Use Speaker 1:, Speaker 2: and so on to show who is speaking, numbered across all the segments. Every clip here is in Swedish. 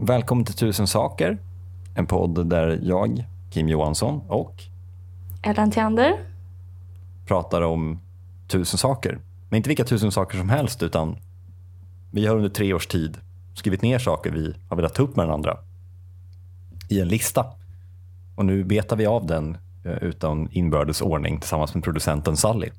Speaker 1: Välkommen till Tusen saker. En podd där jag, Kim Johansson och
Speaker 2: Ellen Theander.
Speaker 1: pratar om tusen saker. Men inte vilka tusen saker som helst utan vi har under tre års tid skrivit ner saker vi har velat ta upp med varandra i en lista. Och nu betar vi av den eh, utan inbördes ordning tillsammans med producenten Sally.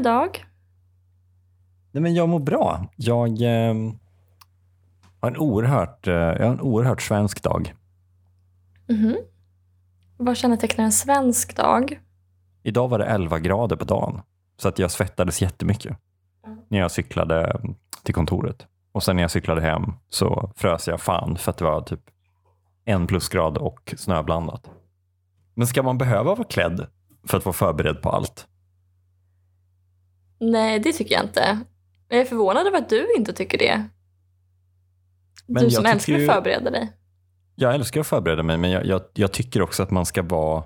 Speaker 2: Idag?
Speaker 1: Nej, men jag mår bra. Jag eh, har en oerhört, eh, jag har en oerhört svensk dag.
Speaker 2: Mhm. Vad kännetecknar en svensk dag?
Speaker 1: Idag var det 11 grader på dagen, så att jag svettades jättemycket när jag cyklade till kontoret. Och sen när jag cyklade hem så frös jag fan för att det var typ en plusgrad och snöblandat. Men ska man behöva vara klädd för att vara förberedd på allt?
Speaker 2: Nej, det tycker jag inte. Jag är förvånad över att du inte tycker det.
Speaker 1: Men
Speaker 2: du som älskar att förbereda dig.
Speaker 1: Jag älskar att förbereda mig, men jag, jag, jag tycker också att man ska vara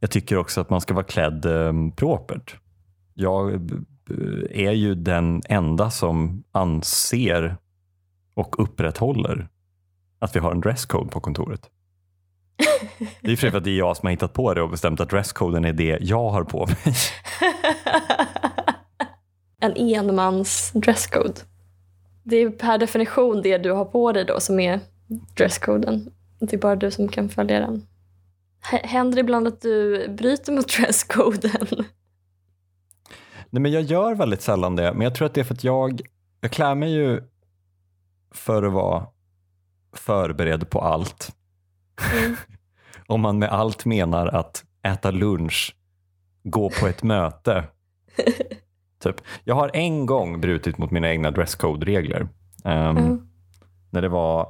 Speaker 1: jag tycker också att man ska vara klädd eh, propert. Jag eh, är ju den enda som anser och upprätthåller att vi har en dresscode på kontoret. Det är för att det är jag som har hittat på det och bestämt att dresscoden är det jag har på mig.
Speaker 2: en enmans dresscode. Det är per definition det du har på dig då som är dresscoden. Det är bara du som kan följa den. Händer det ibland att du bryter mot dresscoden?
Speaker 1: Nej, men jag gör väldigt sällan det, men jag tror att det är för att jag, jag klär mig ju för att vara förberedd på allt.
Speaker 2: Mm.
Speaker 1: Om man med allt menar att äta lunch, gå på ett möte. typ. Jag har en gång brutit mot mina egna dresscode-regler. Ehm,
Speaker 2: Mm.
Speaker 1: När det var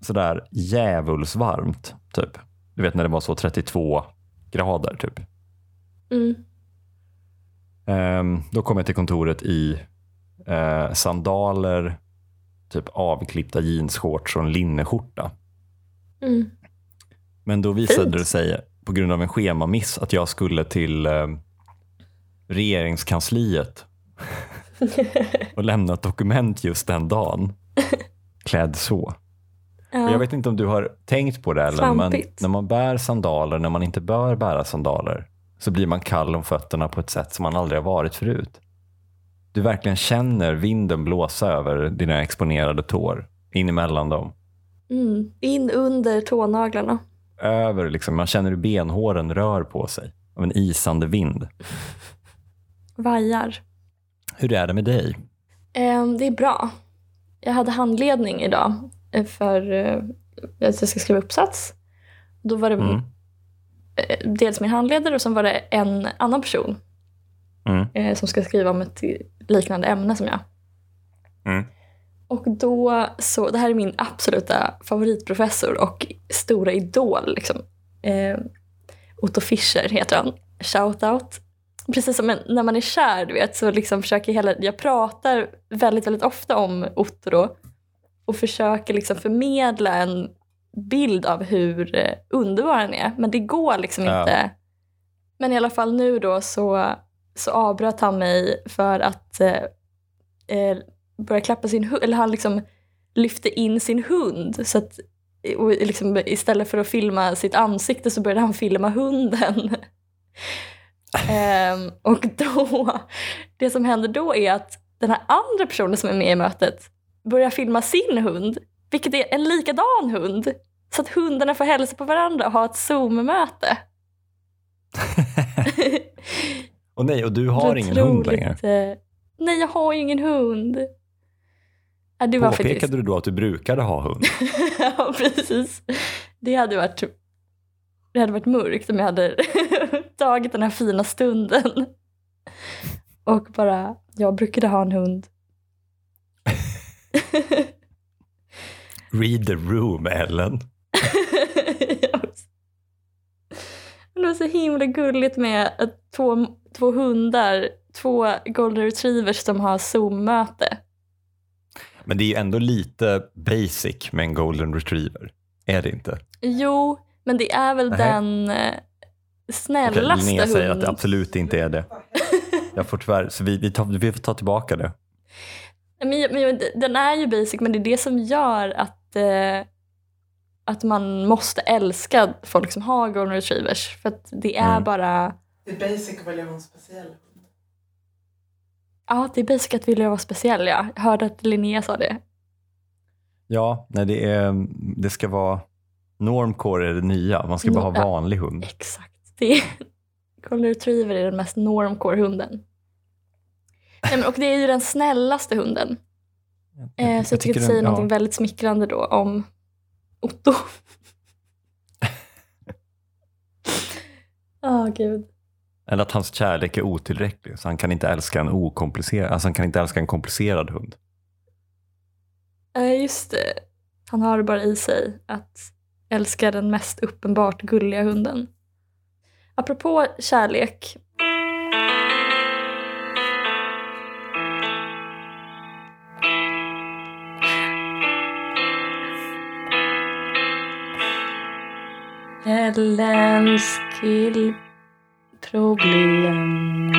Speaker 1: sådär djävulsvarmt. Typ. Du vet när det var så 32 grader. typ.
Speaker 2: Mm.
Speaker 1: Ehm, då kom jag till kontoret i eh, sandaler, typ avklippta jeansshorts och en linneskjorta.
Speaker 2: Mm.
Speaker 1: Men då visade
Speaker 2: Fint.
Speaker 1: det sig på grund av en schemamiss att jag skulle till eh, regeringskansliet och lämna ett dokument just den dagen. Klädd så.
Speaker 2: Ja.
Speaker 1: Jag vet inte om du har tänkt på det, Ellen, men när man bär sandaler när man inte bör bära sandaler så blir man kall om fötterna på ett sätt som man aldrig har varit förut. Du verkligen känner vinden blåsa över dina exponerade tår, in emellan dem.
Speaker 2: Mm. In under tånaglarna.
Speaker 1: Över, liksom, man känner hur benhåren rör på sig av en isande vind.
Speaker 2: Vajar.
Speaker 1: Hur är det med dig?
Speaker 2: Ehm, det är bra. Jag hade handledning idag eh, för eh, att jag ska skriva uppsats. Då var det
Speaker 1: Mm.
Speaker 2: eh, dels min handledare och sen var det en annan person
Speaker 1: Mm.
Speaker 2: som ska skriva om ett liknande ämne som jag.
Speaker 1: Mm.
Speaker 2: Och då så, det här är min absoluta favoritprofessor och stora idol. Liksom. Eh, Otto Fischer heter han. Shout out. Precis som när man är kär, du vet, så liksom försöker hela, jag pratar väldigt, väldigt ofta om Otto och försöker liksom förmedla en bild av hur eh, underbar han är. Men det går liksom
Speaker 1: Ja.
Speaker 2: inte. Men i alla fall nu då så, så avbröt han mig för att eh, eh, börja klappa sin hund, eller han liksom lyfte in sin hund. Så att, och liksom, istället för att filma sitt ansikte så började han filma hunden. Ehm, och då, det som händer då är att den här andra personen som är med i mötet börjar filma sin hund, vilket är en likadan hund. Så att hundarna får hälsa på varandra och ha ett Zoom-möte.
Speaker 1: Och nej, och du har ingen hund längre.
Speaker 2: eh, Nej, jag har ju ingen hund. Ja, det var
Speaker 1: Påpekade
Speaker 2: faktiskt...
Speaker 1: du då att du brukade ha hund?
Speaker 2: ja, precis. Det hade varit, det hade varit mörkt om jag hade tagit den här fina stunden. Och bara, jag brukade ha en hund.
Speaker 1: Read the room, Ellen.
Speaker 2: det var så himla gulligt med att två, två hundar, två golden retrievers som har Zoom-möte.
Speaker 1: Men det är ju ändå lite basic med en golden retriever. Är det inte?
Speaker 2: Jo, men det är väl
Speaker 1: Nej.
Speaker 2: den snällaste
Speaker 1: Okej, Linnea säger att det absolut inte är det. Jag får tyvärr, så vi, vi, tar, vi får ta tillbaka det.
Speaker 2: Men, men, den är ju basic, men det är det som gör att, eh, att man måste älska folk som har golden retrievers. För att det är
Speaker 1: Mm.
Speaker 2: bara,
Speaker 3: Det är basic att vilja en speciell hund.
Speaker 2: ja det är basic att vilja vara speciell ja. Jag hörde att Linnea sa det.
Speaker 1: Ja, nej, det, är, det ska vara normcore är det nya. Man ska bara ha vanlig hund.
Speaker 2: Exakt. Det är, golden retriever är den mest normcore hunden. Nej, men, och det är ju den snällaste hunden. Eh, så jag tycker det säger
Speaker 1: den-
Speaker 2: någonting väldigt smickrande då om Otto. Åh gud.
Speaker 1: Eller att hans kärlek är otillräcklig, så han kan inte älska en okomplicerad, alltså han kan inte älska en komplicerad hund.
Speaker 2: Eh, just det. Han har bara i sig att älska den mest uppenbart gulliga hunden. Apropå kärlek. Ellens killproblem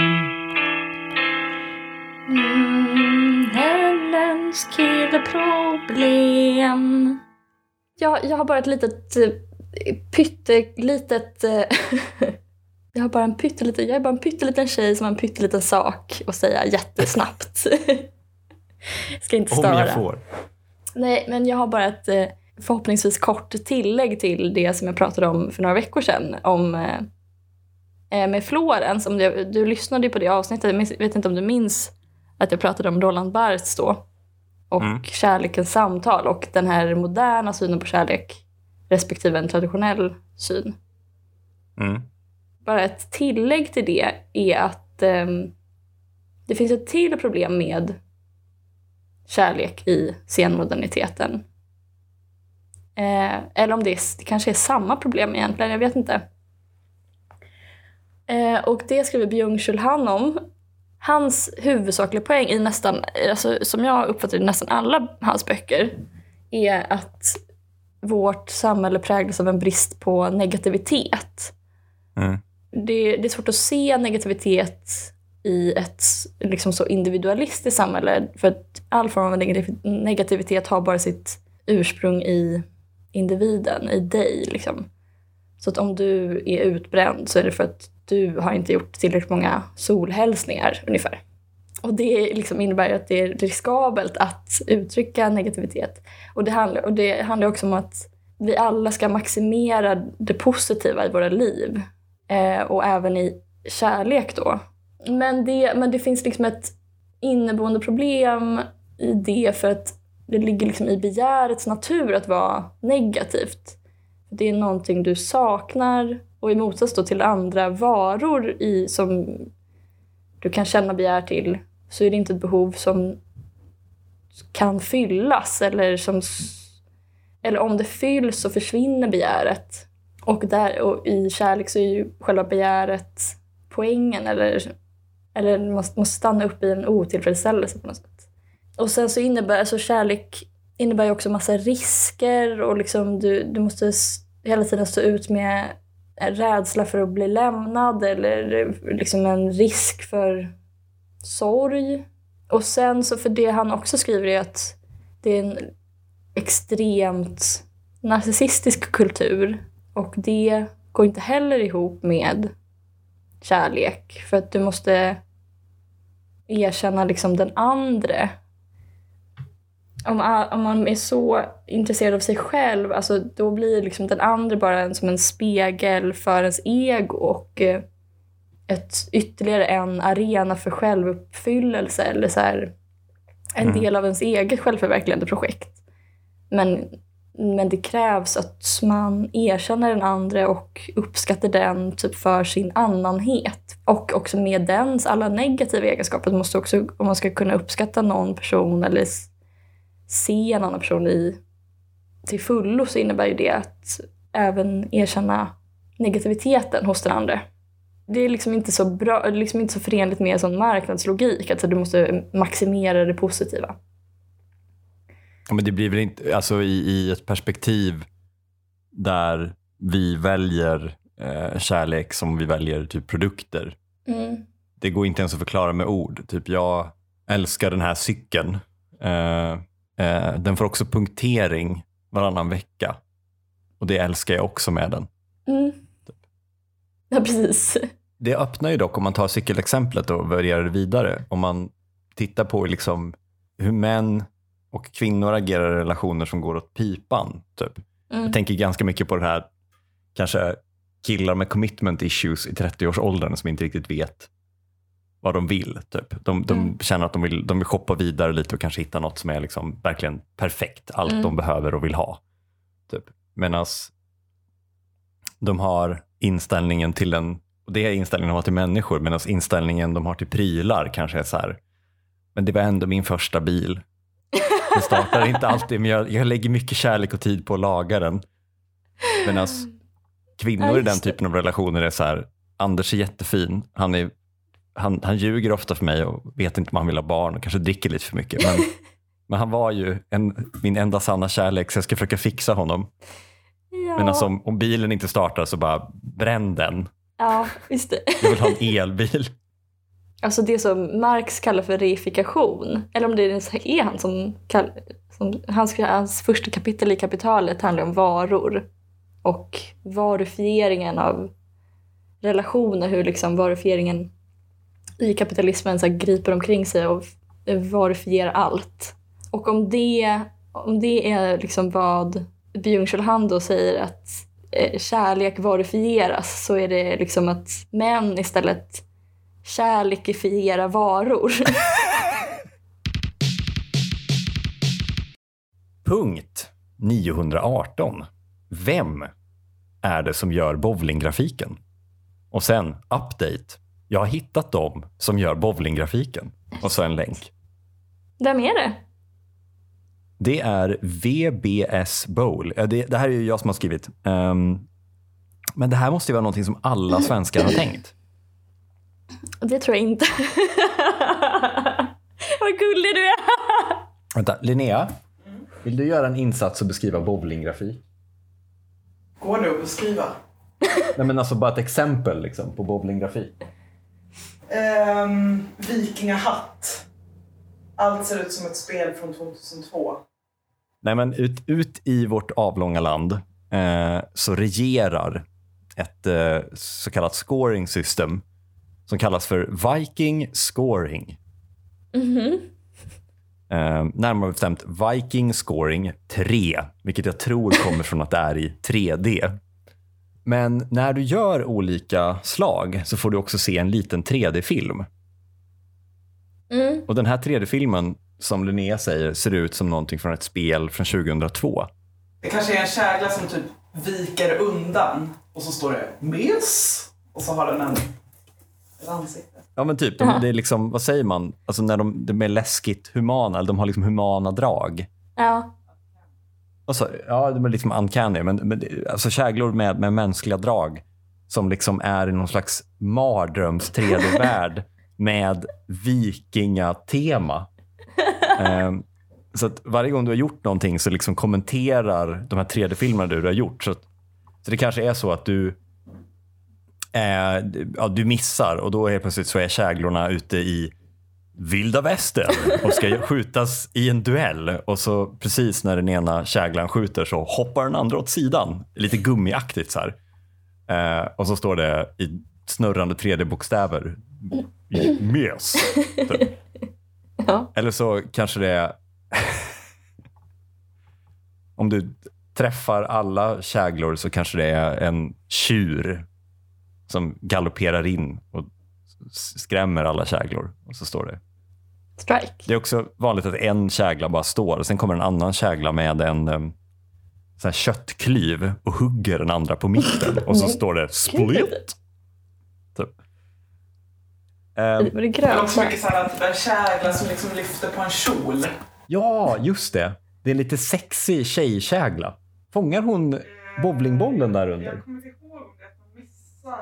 Speaker 2: Mm, Hellens killproblem. Jag, jag har bara ett litet eh, pyttelitet... Eh, jag har bara en pytteliten, jag är bara en pytteliten tjej som har en pytteliten sak att säga jättesnabbt. Ska inte
Speaker 1: Om
Speaker 2: störa.
Speaker 1: jag får.
Speaker 2: Nej, men jag har bara ett eh, förhoppningsvis kort tillägg till det som jag pratade om för några veckor sedan. Om eh, eh, med Florens. Om du, du lyssnade ju på det avsnittet. Jag vet inte om du minns att jag pratade om Roland Barthes då. Och
Speaker 1: Mm.
Speaker 2: kärlekens samtal och den här moderna synen på kärlek respektive en traditionell syn.
Speaker 1: Mm.
Speaker 2: Bara ett tillägg till det är att eh, det finns ett till problem med kärlek i senmoderniteten. Eh, eller om det, är, det kanske är samma problem egentligen, jag vet inte. Eh, och det skriver Byung-Chul Han om. Hans huvudsakliga poäng i nästan, alltså, som jag uppfattar det, i nästan alla hans böcker är att vårt samhälle präglas av en brist på negativitet
Speaker 1: Mm
Speaker 2: det, det är svårt att se negativitet i ett liksom så individualistiskt samhälle. För att all form av negativitet har bara sitt ursprung i individen, i dig. Liksom. Så att om du är utbränd så är det för att du har inte gjort tillräckligt många solhälsningar ungefär. Och det liksom innebär ju att det är riskabelt att uttrycka negativitet. Och det, handlar, och det handlar också om att vi alla ska maximera det positiva i våra liv. Eh, och även i kärlek då. Men det, men det finns liksom ett inneboende problem i det för att det ligger liksom i begärets natur att vara negativt. Det är någonting du saknar och i motsats då till andra varor i, som du kan känna begär till så är det inte ett behov som kan fyllas eller som eller om det fylls så försvinner begäret. Och, där, och i kärlek så är ju själva begäret poängen eller, eller måste, måste stanna upp i en otillfredsställelse på något sätt. Och sen så innebär alltså kärlek innebär ju också massa risker och liksom du, du måste hela tiden stå ut med en rädsla för att bli lämnad eller liksom en risk för sorg. Och sen så för det han också skriver är att det är en extremt narcissistisk kultur och det går inte heller ihop med kärlek för att du måste erkänna liksom den andre. Om, om man är så intresserad av sig själv, alltså, då blir liksom den andra bara en, som en spegel för ens ego och eh, ett, ytterligare en arena för självuppfyllelse eller så här, en
Speaker 1: Mm.
Speaker 2: del av ens eget självförverkligande projekt. Men men det krävs att man erkänner den andra och uppskattar den typ för sin annanhet. Och också med dens alla negativa egenskaper. Man måste också, om man ska kunna uppskatta någon person eller se en annan person i, till fullo så innebär ju det att även erkänna negativiteten hos den andra. Det är liksom inte så bra, liksom inte så förenligt med sån marknadslogik. Alltså du måste maximera det positiva.
Speaker 1: Ja, men det blir väl inte, alltså i, i ett perspektiv där vi väljer eh, kärlek som vi väljer typ produkter.
Speaker 2: Mm.
Speaker 1: Det går inte ens att förklara med ord. Typ jag älskar den här cykeln. Eh, eh, den får också punktering varannan vecka. Och det älskar jag också med den.
Speaker 2: Mm. Ja, precis.
Speaker 1: Det öppnar ju dock, om man tar cykelexemplet och varierar det vidare, om man tittar på liksom hur män och kvinnor agerar i relationer som går åt pipan. Typ.
Speaker 2: Mm.
Speaker 1: Jag tänker ganska mycket på det här, kanske killar med commitment issues i 30-årsåldern som inte riktigt vet vad de vill. Typ. De, de
Speaker 2: Mm.
Speaker 1: känner att de vill, de vill shoppa vidare lite och kanske hitta något som är liksom verkligen perfekt. Allt
Speaker 2: Mm.
Speaker 1: de behöver och vill ha. Typ. Medan de har inställningen till en, och det är inställningen de har till människor, medan inställningen de har till prylar kanske är så här, men det var ändå min första bil. Den startar inte alltid, men jag, jag lägger mycket kärlek och tid på att laga den. Medan kvinnor
Speaker 2: Ja,
Speaker 1: i den typen av relationer är så här, Anders är jättefin, han, är, han, han ljuger ofta för mig och vet inte om han vill ha barn och kanske dricker lite för mycket. Men, men han var ju en, min enda sanna kärlek så jag ska försöka fixa honom.
Speaker 2: Ja.
Speaker 1: Men alltså, om, om bilen inte startar så bara bränn den.
Speaker 2: ja, just det.
Speaker 1: Jag vill ha en elbil.
Speaker 2: Alltså det som Marx kallar för reifikation. Eller om det ens är han som, kall, som hans, hans första kapitel i kapitalet handlar om varor. Och varufieringen av relationer. Hur liksom varufieringen i kapitalismen så griper omkring sig och varufierar allt. Och om det, om det är liksom vad Byung-Chul Han då säger att eh, kärlek varufieras så är det liksom att män istället kärlekifiera varor.
Speaker 1: Punkt 918. Vem är det som gör bowlinggrafiken? Och sen update. Jag har hittat dem som gör bowlinggrafiken. Och så en länk.
Speaker 2: Vem är det?
Speaker 1: Det är VBS Bowl. Det, det här är ju jag som har skrivit. Ehm, men det här måste ju vara någonting som alla svenskar har tänkt.
Speaker 2: Det tror jag inte. Vad gullig du är!
Speaker 1: Vänta, Linnea. Vill du göra en insats och beskriva bowlinggrafik?
Speaker 3: Går det att beskriva?
Speaker 1: Nej men alltså bara ett exempel liksom, på bowlinggrafik.
Speaker 3: Um, Vikingahatt. Allt ser ut som ett spel från 2002.
Speaker 1: Nej, men ut, ut i vårt avlånga land eh, så regerar ett eh, så kallat scoring system som kallas för Viking Scoring.
Speaker 2: Mhm.
Speaker 1: Eh, närmare bestämt Viking Scoring 3, vilket jag tror kommer från att det är i 3D. Men när du gör olika slag så får du också se en liten 3D-film.
Speaker 2: Mm.
Speaker 1: Och den här 3D-filmen, som Linnea säger, ser ut som någonting från ett spel från 2002.
Speaker 3: Det kanske är en kägla som typ viker undan och så står det mes och så har den en, ett ansikte.
Speaker 1: Ja men typ, de, det är liksom, vad säger man? Alltså när de, de är läskigt humana, eller de har liksom humana drag.
Speaker 2: Ja.
Speaker 1: Alltså, ja, de är liksom uncanny, men, men alltså käglor med, med mänskliga drag som liksom är i någon slags mardröms 3D-värld med vikingatema. Ehm, så att varje gång du har gjort någonting så liksom kommenterar de här 3D-filmerna du har gjort. Så, att, så det kanske är så att du eh, ja, du missar och då är plötsligt så är käglorna ute i vilda västern och ska skjutas i en duell. Och så precis när den ena käglan skjuter så hoppar den andra åt sidan. Lite gummiaktigt så här. Eh, och så står det i snurrande 3D-bokstäver. Mes. Typ.
Speaker 2: Ja.
Speaker 1: Eller så kanske det är om du träffar alla käglor så kanske det är en tjur som galopperar in och skrämmer alla käglor. Och så står det.
Speaker 2: Strike.
Speaker 1: Det är också vanligt att en kägla bara står och sen kommer en annan kägla med en, så här köttklyv och hugger den andra på mitten och så står det split. Typ. Ehm,
Speaker 2: Var det
Speaker 3: Det låter mycket så här att en kägla som liksom lyfter på en kjol.
Speaker 1: ja, just det. Det är en lite sexig tjejkägla. Fångar hon bowlingbollen där under?
Speaker 3: Jag kommer inte ihåg om det är att man missar.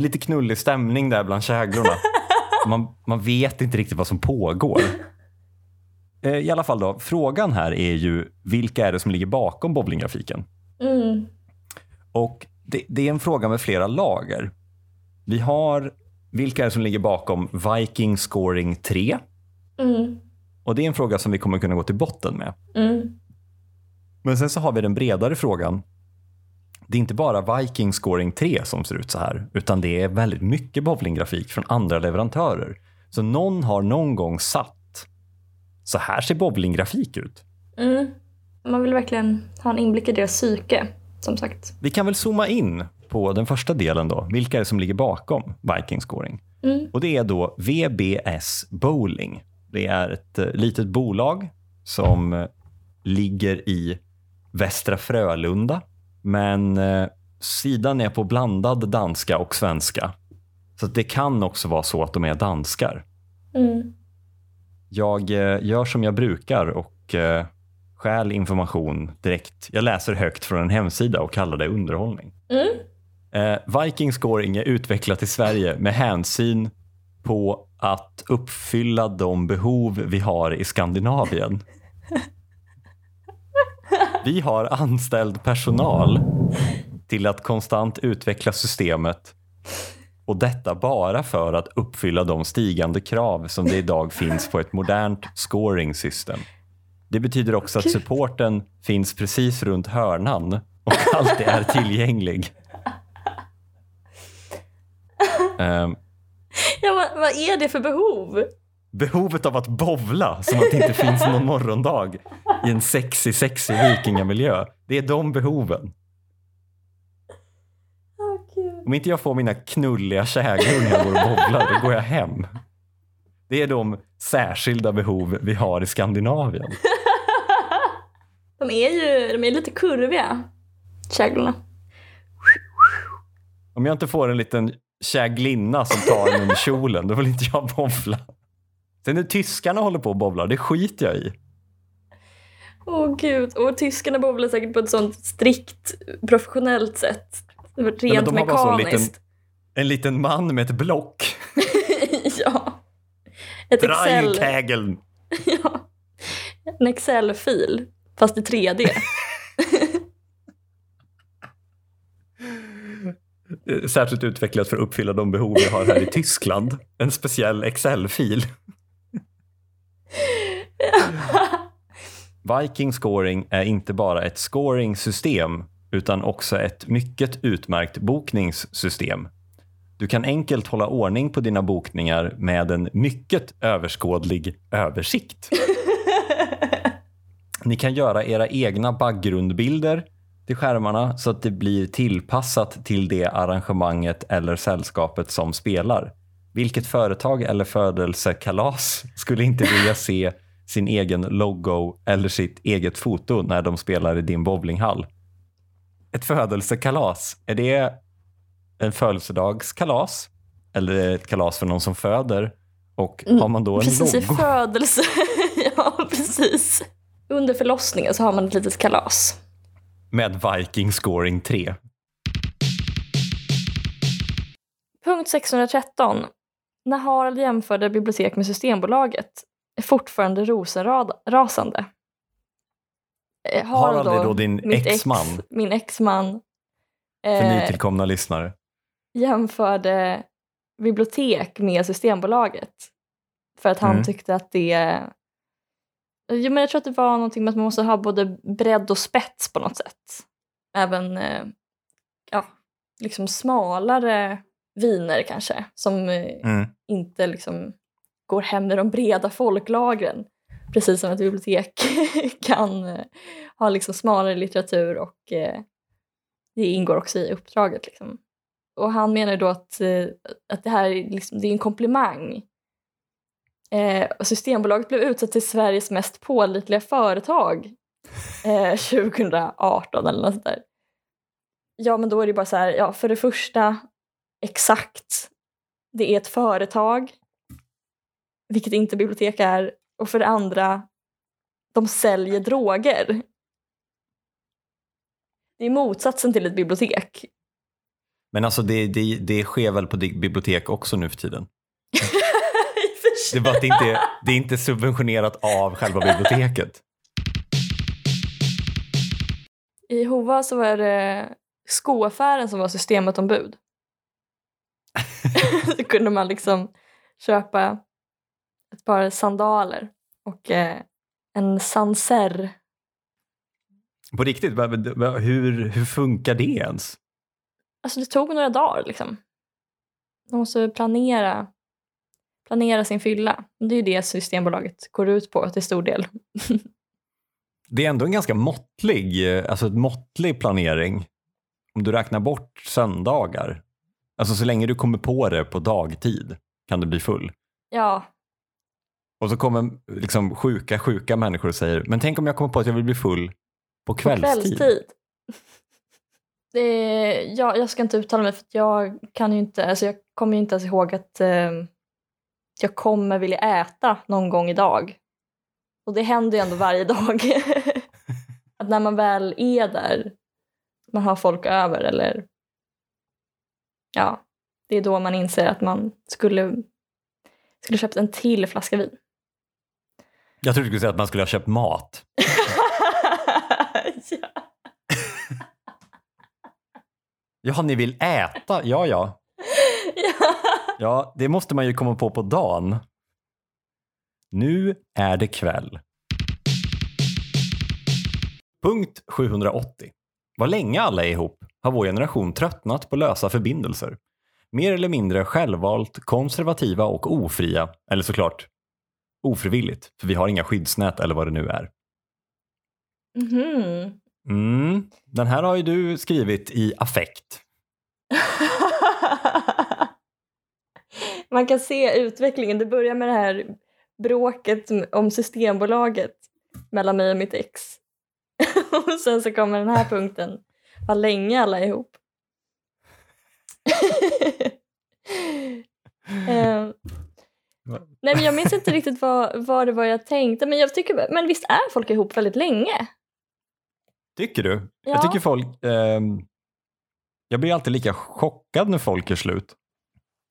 Speaker 1: Det är lite knullig stämning där bland käglorna. Man, man vet inte riktigt vad som pågår. Eh, I alla fall då, frågan här är ju vilka är det som ligger bakom bowlinggrafiken?
Speaker 2: Mm.
Speaker 1: Och det, det är en fråga med flera lager. Vi har vilka är det som ligger bakom Viking Scoring 3?
Speaker 2: Mm.
Speaker 1: Och det är en fråga som vi kommer kunna gå till botten med.
Speaker 2: Mm.
Speaker 1: Men sen så har vi den bredare frågan. Det är inte bara Viking Scoring 3 som ser ut så här, utan det är väldigt mycket bowlinggrafik från andra leverantörer. Så någon har någon gång satt så här ser bowlinggrafik ut.
Speaker 2: Mm. Man vill verkligen ha en inblick i deras psyke, som sagt.
Speaker 1: Vi kan väl zooma in på den första delen då. Vilka är det som ligger bakom Viking Scoring?
Speaker 2: Mm.
Speaker 1: Och det är då VBS Bowling. Det är ett eh, litet bolag som eh, ligger i Västra Frölunda. Men eh, sidan är på blandad danska och svenska. Så det kan också vara så att de är danskar.
Speaker 2: Mm.
Speaker 1: Jag eh, gör som jag brukar och eh, stjäl information direkt. Jag läser högt från en hemsida och kallar det underhållning.
Speaker 2: Mm.
Speaker 1: Eh, Viking Scoring är utvecklat i Sverige med hänsyn på att uppfylla de behov vi har i Skandinavien. Vi har anställd personal till att konstant utveckla systemet och detta bara för att uppfylla de stigande krav som det idag finns på ett modernt scoring system. Det betyder också att supporten finns precis runt hörnan och alltid är tillgänglig. Ehm,
Speaker 2: Ja, vad, vad är det för behov?
Speaker 1: Behovet av att bovla som att det inte finns någon morgondag i en sexig, sexig vikingamiljö. Det är de behoven. Om inte jag får mina knulliga käglor när jag går och bowlar, då går jag hem. Det är de särskilda behov vi har i Skandinavien.
Speaker 2: De är ju de är lite kurviga, käglorna.
Speaker 1: Om jag inte får en liten käglinna som tar mig med kjolen, då vill inte jag bowla. Sen när tyskarna håller på och bowlar, det skiter jag i.
Speaker 2: Åh gud, och tyskarna bowlar säkert på ett sånt strikt professionellt sätt. Rent
Speaker 1: Nej, men de har bara liten,
Speaker 2: mekaniskt.
Speaker 1: en liten man med ett block.
Speaker 2: ja. Ett Excel,
Speaker 1: Dreikägeln.
Speaker 2: ja. En Excel-fil, fast i 3D.
Speaker 1: Eh, Särskilt utvecklat för att uppfylla de behov vi har här i Tyskland. En speciell Excel-fil. Viking Scoring är inte bara ett scoring-system utan också ett mycket utmärkt bokningssystem. Du kan enkelt hålla ordning på dina bokningar med en mycket överskådlig översikt. Ni kan göra era egna bakgrundbilder till skärmarna så att det blir tillpassat till det arrangemanget eller sällskapet som spelar. Vilket företag eller födelsekalas skulle inte vilja se sin egen logo eller sitt eget foto när de spelar i din bowlinghall? Ett födelsekalas, är det en födelsedagskalas? Eller är det ett kalas för någon som föder? Och har man då en
Speaker 2: precis
Speaker 1: logo?
Speaker 2: födelse. ja, precis. Under förlossningen så har man ett litet kalas.
Speaker 1: med Viking Scoring 3.
Speaker 2: Punkt 613. När Harald jämförde bibliotek med Systembolaget är fortfarande rosenrasande. Eh,
Speaker 1: Harald är då din
Speaker 2: mitt ex-
Speaker 1: exman.
Speaker 2: Min exman.
Speaker 1: För
Speaker 2: eh,
Speaker 1: nytillkomna lyssnare.
Speaker 2: jämförde bibliotek med Systembolaget. För att han
Speaker 1: Mm.
Speaker 2: tyckte att det... Jo, men jag tror att det var någonting med att man måste ha både bredd och spets på något sätt. Även eh, ja, liksom smalare viner kanske som eh,
Speaker 1: Mm.
Speaker 2: inte liksom går hem i de breda folklagren. Precis som ett bibliotek kan eh, ha liksom smalare litteratur och eh, det ingår också i uppdraget. Liksom. Och han menar då att, att det här är, liksom, det är en komplimang. Eh, Systembolaget blev utsett till Sveriges mest pålitliga företag eh, 2018 eller något sånt där. Ja, men då är det bara så här, ja, för det första, exakt, det är ett företag, vilket inte bibliotek är, och för det andra, de säljer droger. Det är motsatsen till ett bibliotek.
Speaker 1: Men alltså det, det, det sker väl på bibliotek också nu för tiden? Det är bara att det inte är, det är inte subventionerat av själva biblioteket.
Speaker 2: I Hova så var det skoaffären som var systematombud. så kunde man liksom köpa ett par sandaler och eh, en sanser.
Speaker 1: På riktigt, hur, hur funkar det ens?
Speaker 2: Alltså det tog några dagar liksom. Man måste planera, planera sin fylla. Det är ju det Systembolaget går ut på till stor del.
Speaker 1: Det är ändå en ganska måttlig, eh, alltså ett måttlig planering. Om du räknar bort söndagar. Alltså så länge du kommer på det på dagtid kan du bli full.
Speaker 2: Ja,
Speaker 1: Och så kommer liksom sjuka, sjuka människor och säger, men tänk om jag kommer på att jag vill bli full på
Speaker 2: på
Speaker 1: kvällstid.
Speaker 2: kvällstid. Det är, ja, jag ska inte uttala mig för jag kan ju inte, alltså jag kommer ju inte ens ihåg att eh, jag kommer vilja äta någon gång idag. Och det händer ju ändå varje dag. att när man väl är där, man har folk över eller ja, det är då man inser att man skulle, skulle köpt en till flaska vin.
Speaker 1: Jag trodde du skulle säga att man skulle ha köpt mat.
Speaker 2: ja.
Speaker 1: Ja, ni vill äta? Ja, ja.
Speaker 2: ja.
Speaker 1: Ja, det måste man ju komma på på dagen. Nu är det kväll. Punkt 780. Vad länge alla är ihop har vår generation tröttnat på lösa förbindelser. Mer eller mindre självvalt, konservativa och ofria. Eller såklart ofrivilligt, för vi har inga skyddsnät eller vad det nu är.
Speaker 2: Mhm.
Speaker 1: Mm. Den här har ju du skrivit i affekt.
Speaker 2: Man kan se utvecklingen. Det börjar med det här bråket om Systembolaget mellan mig och mitt ex. och sen så kommer den här punkten. Vad länge alla är ihop. Eh, nej men jag minns inte riktigt vad, vad det var jag tänkte men jag tycker men visst är folk ihop väldigt länge?
Speaker 1: Tycker du?
Speaker 2: Ja.
Speaker 1: Jag tycker folk... ehm, jag blir alltid lika chockad när folk är slut.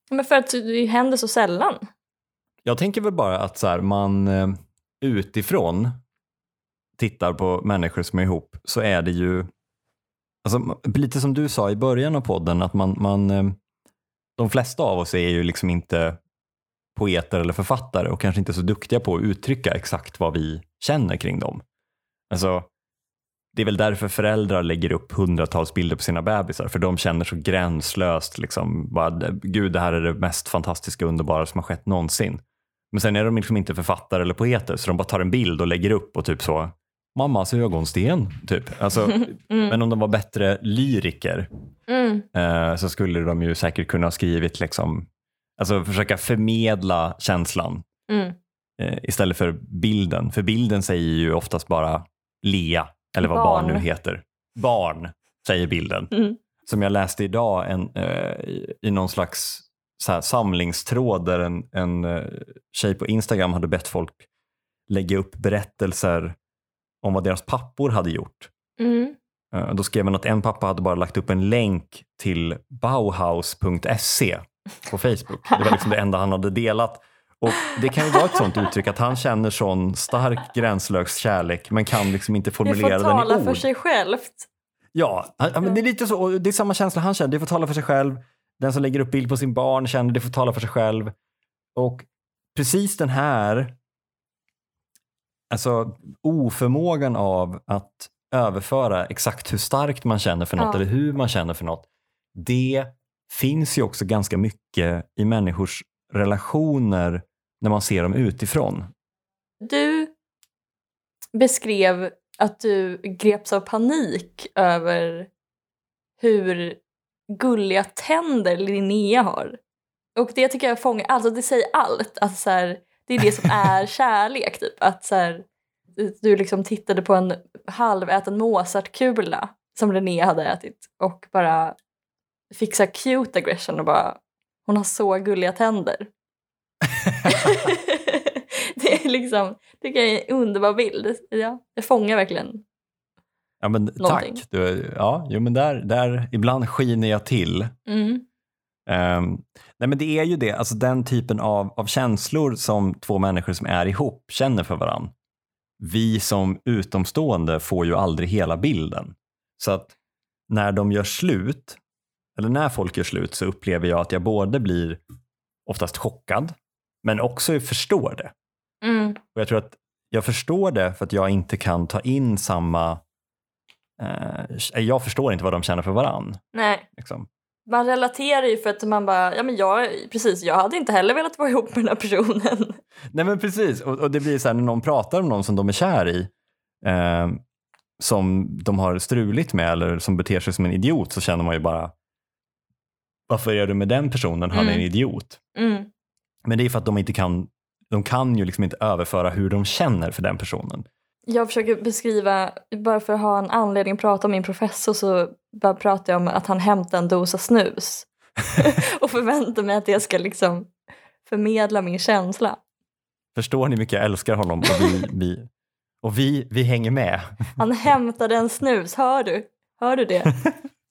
Speaker 2: Men för att det händer så sällan.
Speaker 1: Jag tänker väl bara att så här, man eh, utifrån tittar på människor som är ihop så är det ju alltså, lite som du sa i början av podden att man, man eh, de flesta av oss är ju liksom inte poeter eller författare och kanske inte så duktiga på att uttrycka exakt vad vi känner kring dem. Alltså, det är väl därför föräldrar lägger upp hundratals bilder på sina bebisar, för de känner så gränslöst, liksom, bara, gud det här är det mest fantastiska och underbara som har skett någonsin. Men sen är de liksom inte författare eller poeter, så de bara tar en bild och lägger upp och typ så, mammas ögonsten, typ. Alltså,
Speaker 2: Mm.
Speaker 1: Men om de var bättre lyriker
Speaker 2: Mm.
Speaker 1: eh, så skulle de ju säkert kunna ha skrivit, liksom, alltså försöka förmedla känslan
Speaker 2: Mm.
Speaker 1: eh, istället för bilden. För bilden säger ju oftast bara Lea, eller vad barn,
Speaker 2: Barn.
Speaker 1: nu heter. Barn, säger bilden.
Speaker 2: Mm.
Speaker 1: Som jag läste idag en, eh, i, i någon slags så samlingstråd där en, en eh, tjej på Instagram hade bett folk lägga upp berättelser om vad deras pappor hade gjort.
Speaker 2: Mm.
Speaker 1: Eh, Då skrev man att en pappa hade bara lagt upp en länk till bauhaus.se på Facebook. Det var liksom det enda han hade delat. Och Det kan ju vara ett sånt uttryck att han känner sån stark gränslös kärlek men kan liksom inte
Speaker 2: Det
Speaker 1: formulera
Speaker 2: får
Speaker 1: den i
Speaker 2: tala
Speaker 1: ord.
Speaker 2: för sig självt.
Speaker 1: Ja, han- det är lite så. Det är samma känsla han känner. Det får tala för sig själv. Den som lägger upp bild på sin barn känner det får tala för sig själv. Och precis den här alltså oförmågan av att överföra exakt hur starkt man känner för något
Speaker 2: Ja.
Speaker 1: eller hur man känner för något. Det finns ju också ganska mycket i människors relationer när man ser dem utifrån.
Speaker 2: Du beskrev att du greps av panik över hur gulliga tänder Linnea har. Och det tycker jag fångar, alltså det säger allt. Alltså så här, det är det som är kärlek. Typ. Att så här, du liksom tittade på en halväten Mozartkula som René hade ätit och bara fick så cute aggression och bara hon har så gulliga tänder. det är liksom, tycker jag är en underbar bild. Ja, det fångar verkligen.
Speaker 1: Ja, men
Speaker 2: Någonting.
Speaker 1: tack. Du, ja, jo, men där, där, ibland skiner jag till.
Speaker 2: Mm.
Speaker 1: Ehm, nej men det är ju det, alltså den typen av, av känslor som två människor som är ihop känner för varandra. Vi som utomstående får ju aldrig hela bilden. Så att när de gör slut, eller när folk gör slut så upplever jag att jag både blir oftast chockad, men också förstår det.
Speaker 2: Mm.
Speaker 1: Och jag tror att jag förstår det för att jag inte kan ta in samma... Eh, jag förstår inte vad de känner för varann.
Speaker 2: Nej,
Speaker 1: Liksom.
Speaker 2: Man relaterar ju för att man bara, ja men jag, precis, jag hade inte heller velat vara ihop med den här personen.
Speaker 1: Nej men precis, och, och det blir så här när någon pratar om någon som de är kär i, eh, som de har struligt med eller som beter sig som en idiot så känner man ju bara varför är du med den personen? Han är en
Speaker 2: Mm.
Speaker 1: idiot.
Speaker 2: Mm.
Speaker 1: Men det är för att de inte kan, de kan ju liksom inte överföra hur de känner för den personen.
Speaker 2: Jag försöker beskriva, bara för att ha en anledning att prata om min professor så bara pratar jag om att han hämtar en dosa snus. och förväntar mig att det ska liksom förmedla min känsla.
Speaker 1: Förstår ni hur mycket jag älskar honom? Och vi, vi, och vi, vi hänger med.
Speaker 2: Han hämtade en snus, hör du? Hör du det?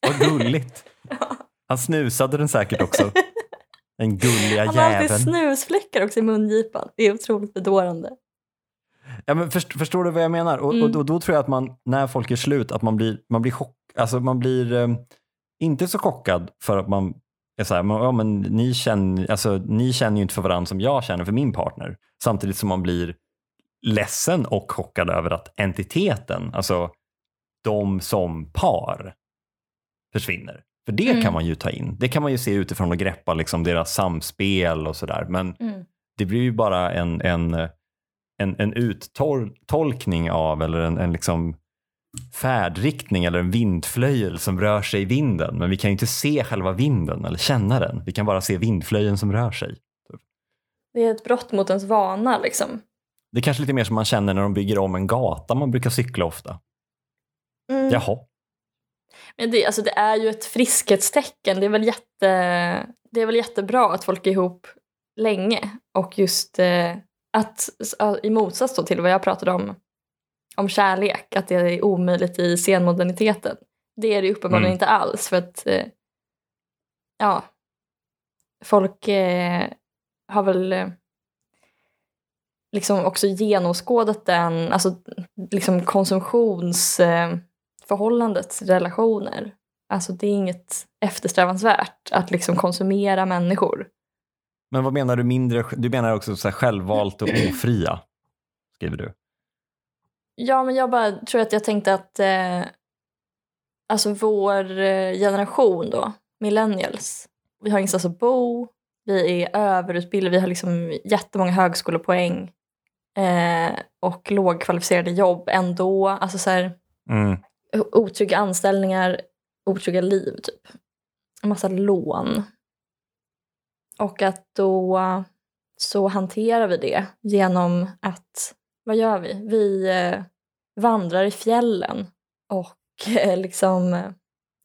Speaker 1: Vad gulligt. Han snusade den säkert också. Den gulliga
Speaker 2: Han har alltid
Speaker 1: jäveln.
Speaker 2: snusfläckar också i mungipan. Det är otroligt bedårande.
Speaker 1: Ja, men först, förstår du vad jag menar? Och,
Speaker 2: Mm.
Speaker 1: och, och då tror jag att man, när folk är slut, att man blir, man blir chock, alltså man blir eh, inte så chockad för att man är så här, men, ja, men ni, känner, alltså, ni känner ju inte för varandra som jag känner för min partner. Samtidigt som man blir ledsen och chockad över att entiteten, alltså de som par, försvinner. För det
Speaker 2: Mm.
Speaker 1: kan man ju ta in. Det kan man ju se utifrån och greppa liksom deras samspel och sådär. Men
Speaker 2: Mm.
Speaker 1: det blir ju bara en, en, en, en uttolkning av eller en, en liksom färdriktning eller en vindflöjel som rör sig i vinden. Men vi kan ju inte se själva vinden eller känna den. Vi kan bara se vindflöjeln som rör sig.
Speaker 2: Det är ett brott mot ens vana liksom.
Speaker 1: Det är kanske lite mer som man känner när de bygger om en gata man brukar cykla ofta.
Speaker 2: Mm.
Speaker 1: Jaha,
Speaker 2: Men det, alltså det är ju ett friskhetstecken. Det är, väl jätte, det är väl jättebra att folk är ihop länge. Och just eh, att i motsats då till vad jag pratade om, om kärlek, att det är omöjligt i senmoderniteten. Det är det uppenbarligen
Speaker 1: Mm.
Speaker 2: inte alls. För att eh, ja, folk eh, har väl eh, liksom också genomskådat den, alltså liksom konsumtionsförhållandet eh, relationer. Alltså det är inget eftersträvansvärt att liksom konsumera människor.
Speaker 1: Men vad menar du mindre? Du menar också så självvalt och ofria, skriver du.
Speaker 2: Ja, men jag bara tror att jag tänkte att eh, alltså vår eh, generation då, millennials, vi har ingenstans att bo, vi är överutbildade, vi har liksom jättemånga högskolepoäng eh, och lågkvalificerade jobb ändå. Alltså så här,
Speaker 1: Mm.
Speaker 2: otrygga anställningar, otrygga liv typ. En massa lån. Och att då så hanterar vi det genom att, vad gör vi? Vi eh, vandrar i fjällen och eh, liksom eh,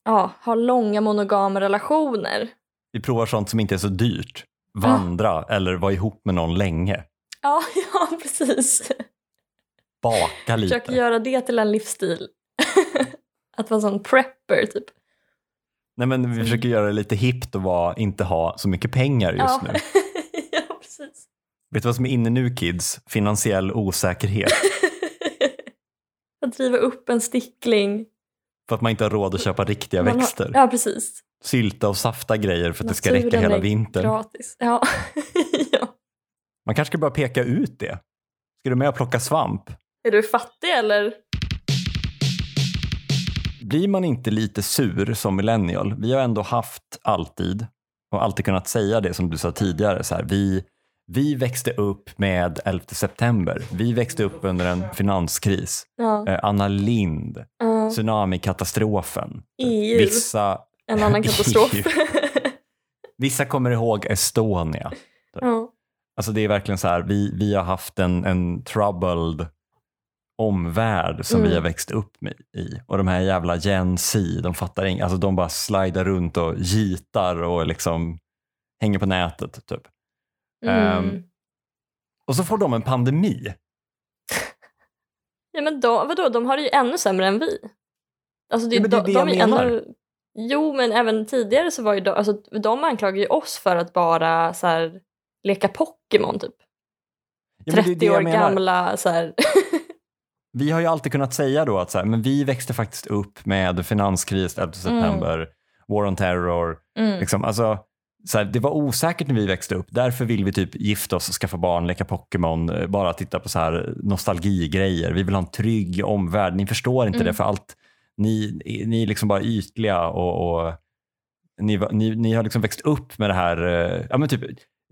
Speaker 2: ja, har långa monogama relationer.
Speaker 1: Vi provar sånt som inte är så dyrt. Vandra eller vara ihop med någon länge.
Speaker 2: Ja, ja precis.
Speaker 1: Baka lite.
Speaker 2: Försöker göra det till en livsstil. att vara sån prepper typ.
Speaker 1: Nej, men vi försöker göra det lite hippt och vara, inte ha så mycket pengar just
Speaker 2: ja.
Speaker 1: nu.
Speaker 2: ja, precis.
Speaker 1: Vet du vad som är inne nu kids? Finansiell osäkerhet.
Speaker 2: att driva upp en stickling.
Speaker 1: För att man inte har råd att köpa riktiga
Speaker 2: Man har-
Speaker 1: växter.
Speaker 2: Ja, precis.
Speaker 1: Sylta och safta grejer för att det ska
Speaker 2: Naturen
Speaker 1: räcka hela vintern.
Speaker 2: Gratis. Ja. ja.
Speaker 1: Man kanske ska börja peka ut det. Ska du med och plocka svamp?
Speaker 2: Är du fattig eller?
Speaker 1: Blir man inte lite sur som millennial? Vi har ändå haft alltid och alltid kunnat säga det som du sa tidigare. Så här, vi, vi växte upp med 11 september. Vi växte upp under en finanskris.
Speaker 2: Ja.
Speaker 1: Eh, Anna Lind,
Speaker 2: Ja.
Speaker 1: tsunamikatastrofen.
Speaker 2: EU.
Speaker 1: Vissa,
Speaker 2: En annan katastrof.
Speaker 1: Vissa kommer ihåg Estonia.
Speaker 2: ja.
Speaker 1: Alltså det är verkligen så här, vi, vi har haft en, en troubled omvärld som
Speaker 2: Mm.
Speaker 1: vi har växt upp med, i. Och de här jävla Gen Z, de fattar inget. Alltså de bara slidar runt och gitar och liksom hänger på nätet. Typ.
Speaker 2: Mm.
Speaker 1: Ehm, Och så får de en pandemi.
Speaker 2: Ja men de, vadå, de har det ju ännu sämre än vi. Alltså det,
Speaker 1: Ja, men det är
Speaker 2: de,
Speaker 1: det
Speaker 2: de
Speaker 1: jag
Speaker 2: är
Speaker 1: menar.
Speaker 2: Ännu, jo men även tidigare så var ju de, alltså, de anklagar ju oss för att bara så här, leka Pokémon typ.
Speaker 1: Ja, men det är
Speaker 2: 30
Speaker 1: det jag
Speaker 2: år gamla så här.
Speaker 1: Vi har ju alltid kunnat säga då att så här, men vi växte faktiskt upp med finanskris 11 september, War on terror.
Speaker 2: mm.
Speaker 1: Liksom, alltså, så här, det var osäkert när vi växte upp, därför vill vi typ gifta oss skaffa barn, leka Pokémon, eh, bara titta på så här nostalgigrejer. Vi vill ha en trygg omvärld. Ni förstår inte
Speaker 2: Mm.
Speaker 1: det för allt. Ni, ni är liksom bara ytliga och, och ni, ni, ni har liksom växt upp med det här, eh, ja men typ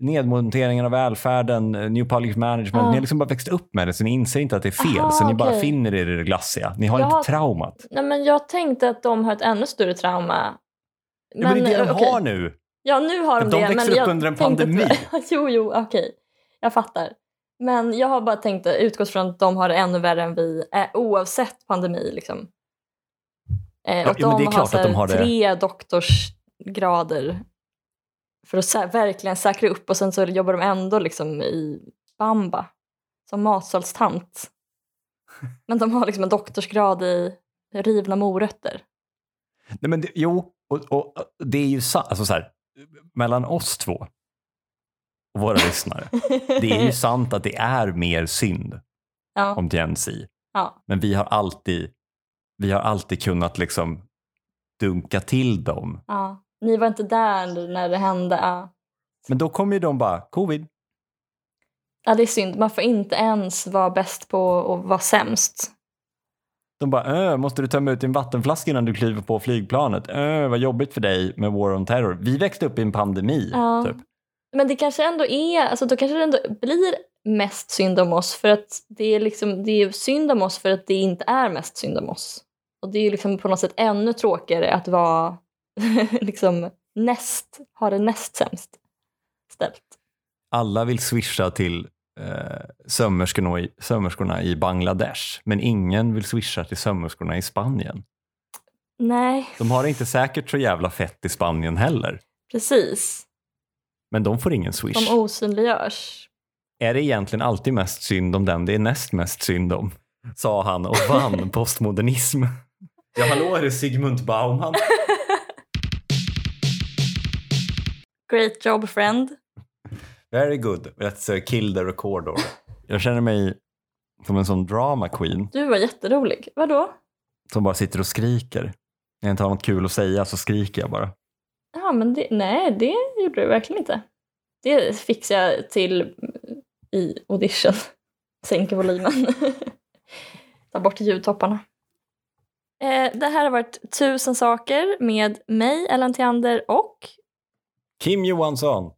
Speaker 1: nedmonteringen av välfärden, eh, new public management.
Speaker 2: Ja.
Speaker 1: Ni har liksom bara växt upp med det så ni inser inte att det är fel.
Speaker 2: Aha,
Speaker 1: så ni bara finner er i det glassiga. Ni har
Speaker 2: Jag
Speaker 1: inte traumat.
Speaker 2: Nej men jag tänkte att de har ett ännu större trauma.
Speaker 1: Men, men det är det de
Speaker 2: okej.
Speaker 1: har nu.
Speaker 2: Ja nu har de
Speaker 1: De
Speaker 2: det.
Speaker 1: växer
Speaker 2: men
Speaker 1: upp under en pandemi.
Speaker 2: Att, jo, jo, okej. Jag fattar. Men jag har bara tänkt att utgått från att de har det ännu värre än vi, eh, oavsett pandemi. Liksom. Eh,
Speaker 1: Ja,
Speaker 2: och
Speaker 1: men det är
Speaker 2: de
Speaker 1: klart
Speaker 2: har
Speaker 1: att de har det.
Speaker 2: tre doktorsgrader för att verkligen säkra upp och sen så jobbar de ändå liksom i bamba som matsalstant. Men de har liksom en doktorsgrad i rivna morötter.
Speaker 1: Nej, men det, jo, och, och det är ju sant. Alltså så här, mellan oss två och våra lyssnare. Det är ju sant att det är mer synd
Speaker 2: ja,
Speaker 1: om Gen Z.
Speaker 2: ja.
Speaker 1: Men vi har alltid, vi har alltid kunnat liksom dunka till dem.
Speaker 2: Ja, ni var inte där när det hände. Ja.
Speaker 1: Men då kommer ju de bara, covid.
Speaker 2: ja, det är synd. Man får inte ens vara bäst på att vara sämst.
Speaker 1: De bara, äh, måste du tömma ut din vattenflaska innan du kliver på flygplanet? Äh, vad jobbigt för dig med War on Terror. Vi växte upp i en pandemi.
Speaker 2: Ja.
Speaker 1: Typ.
Speaker 2: Men det kanske ändå är, alltså då kanske det ändå blir mest synd om oss för att det är, liksom, det är synd om oss för att det inte är mest synd om oss. Och det är ju liksom på något sätt ännu tråkigare att vara liksom näst, ha det näst sämst ställt.
Speaker 1: Alla vill swisha till eh, sömmerskorna, i, sömmerskorna i Bangladesh, men ingen vill swisha till sömmerskorna i Spanien.
Speaker 2: Nej,
Speaker 1: De har det inte säkert så jävla fett i Spanien heller,
Speaker 2: precis.
Speaker 1: men de får ingen swish.
Speaker 2: De osynliggörs.
Speaker 1: Är det egentligen alltid mest synd om den det är näst mest synd om? Sa han och vann postmodernism. Ja, hallå, är det Sigmund Bauman?
Speaker 2: Great job friend.
Speaker 1: Very good. Let's uh, kill the recorder. Jag känner mig som en sån drama queen
Speaker 2: Du var jätterolig. Vadå?
Speaker 1: som bara sitter och skriker. När jag inte har något kul att säga så skriker jag bara.
Speaker 2: Ja, men det, nej, det gjorde du verkligen inte. Det fixar jag till i audition. Sänker volymen. Ta bort ljudtopparna. Eh, det här har varit Tusen saker med mig, Ellen Theander och
Speaker 1: Kim Johansson.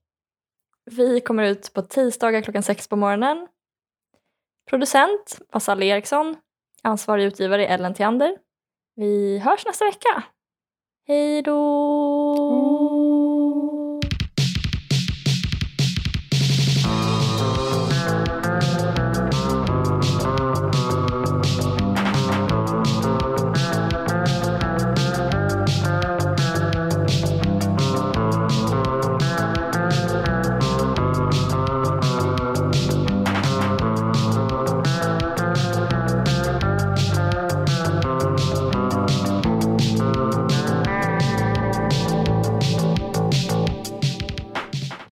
Speaker 2: vi kommer ut på tisdagar klockan sex på morgonen. Producent Passalle Eriksson. Ansvarig utgivare är Ellen Theander. Vi hörs nästa vecka. Hej då!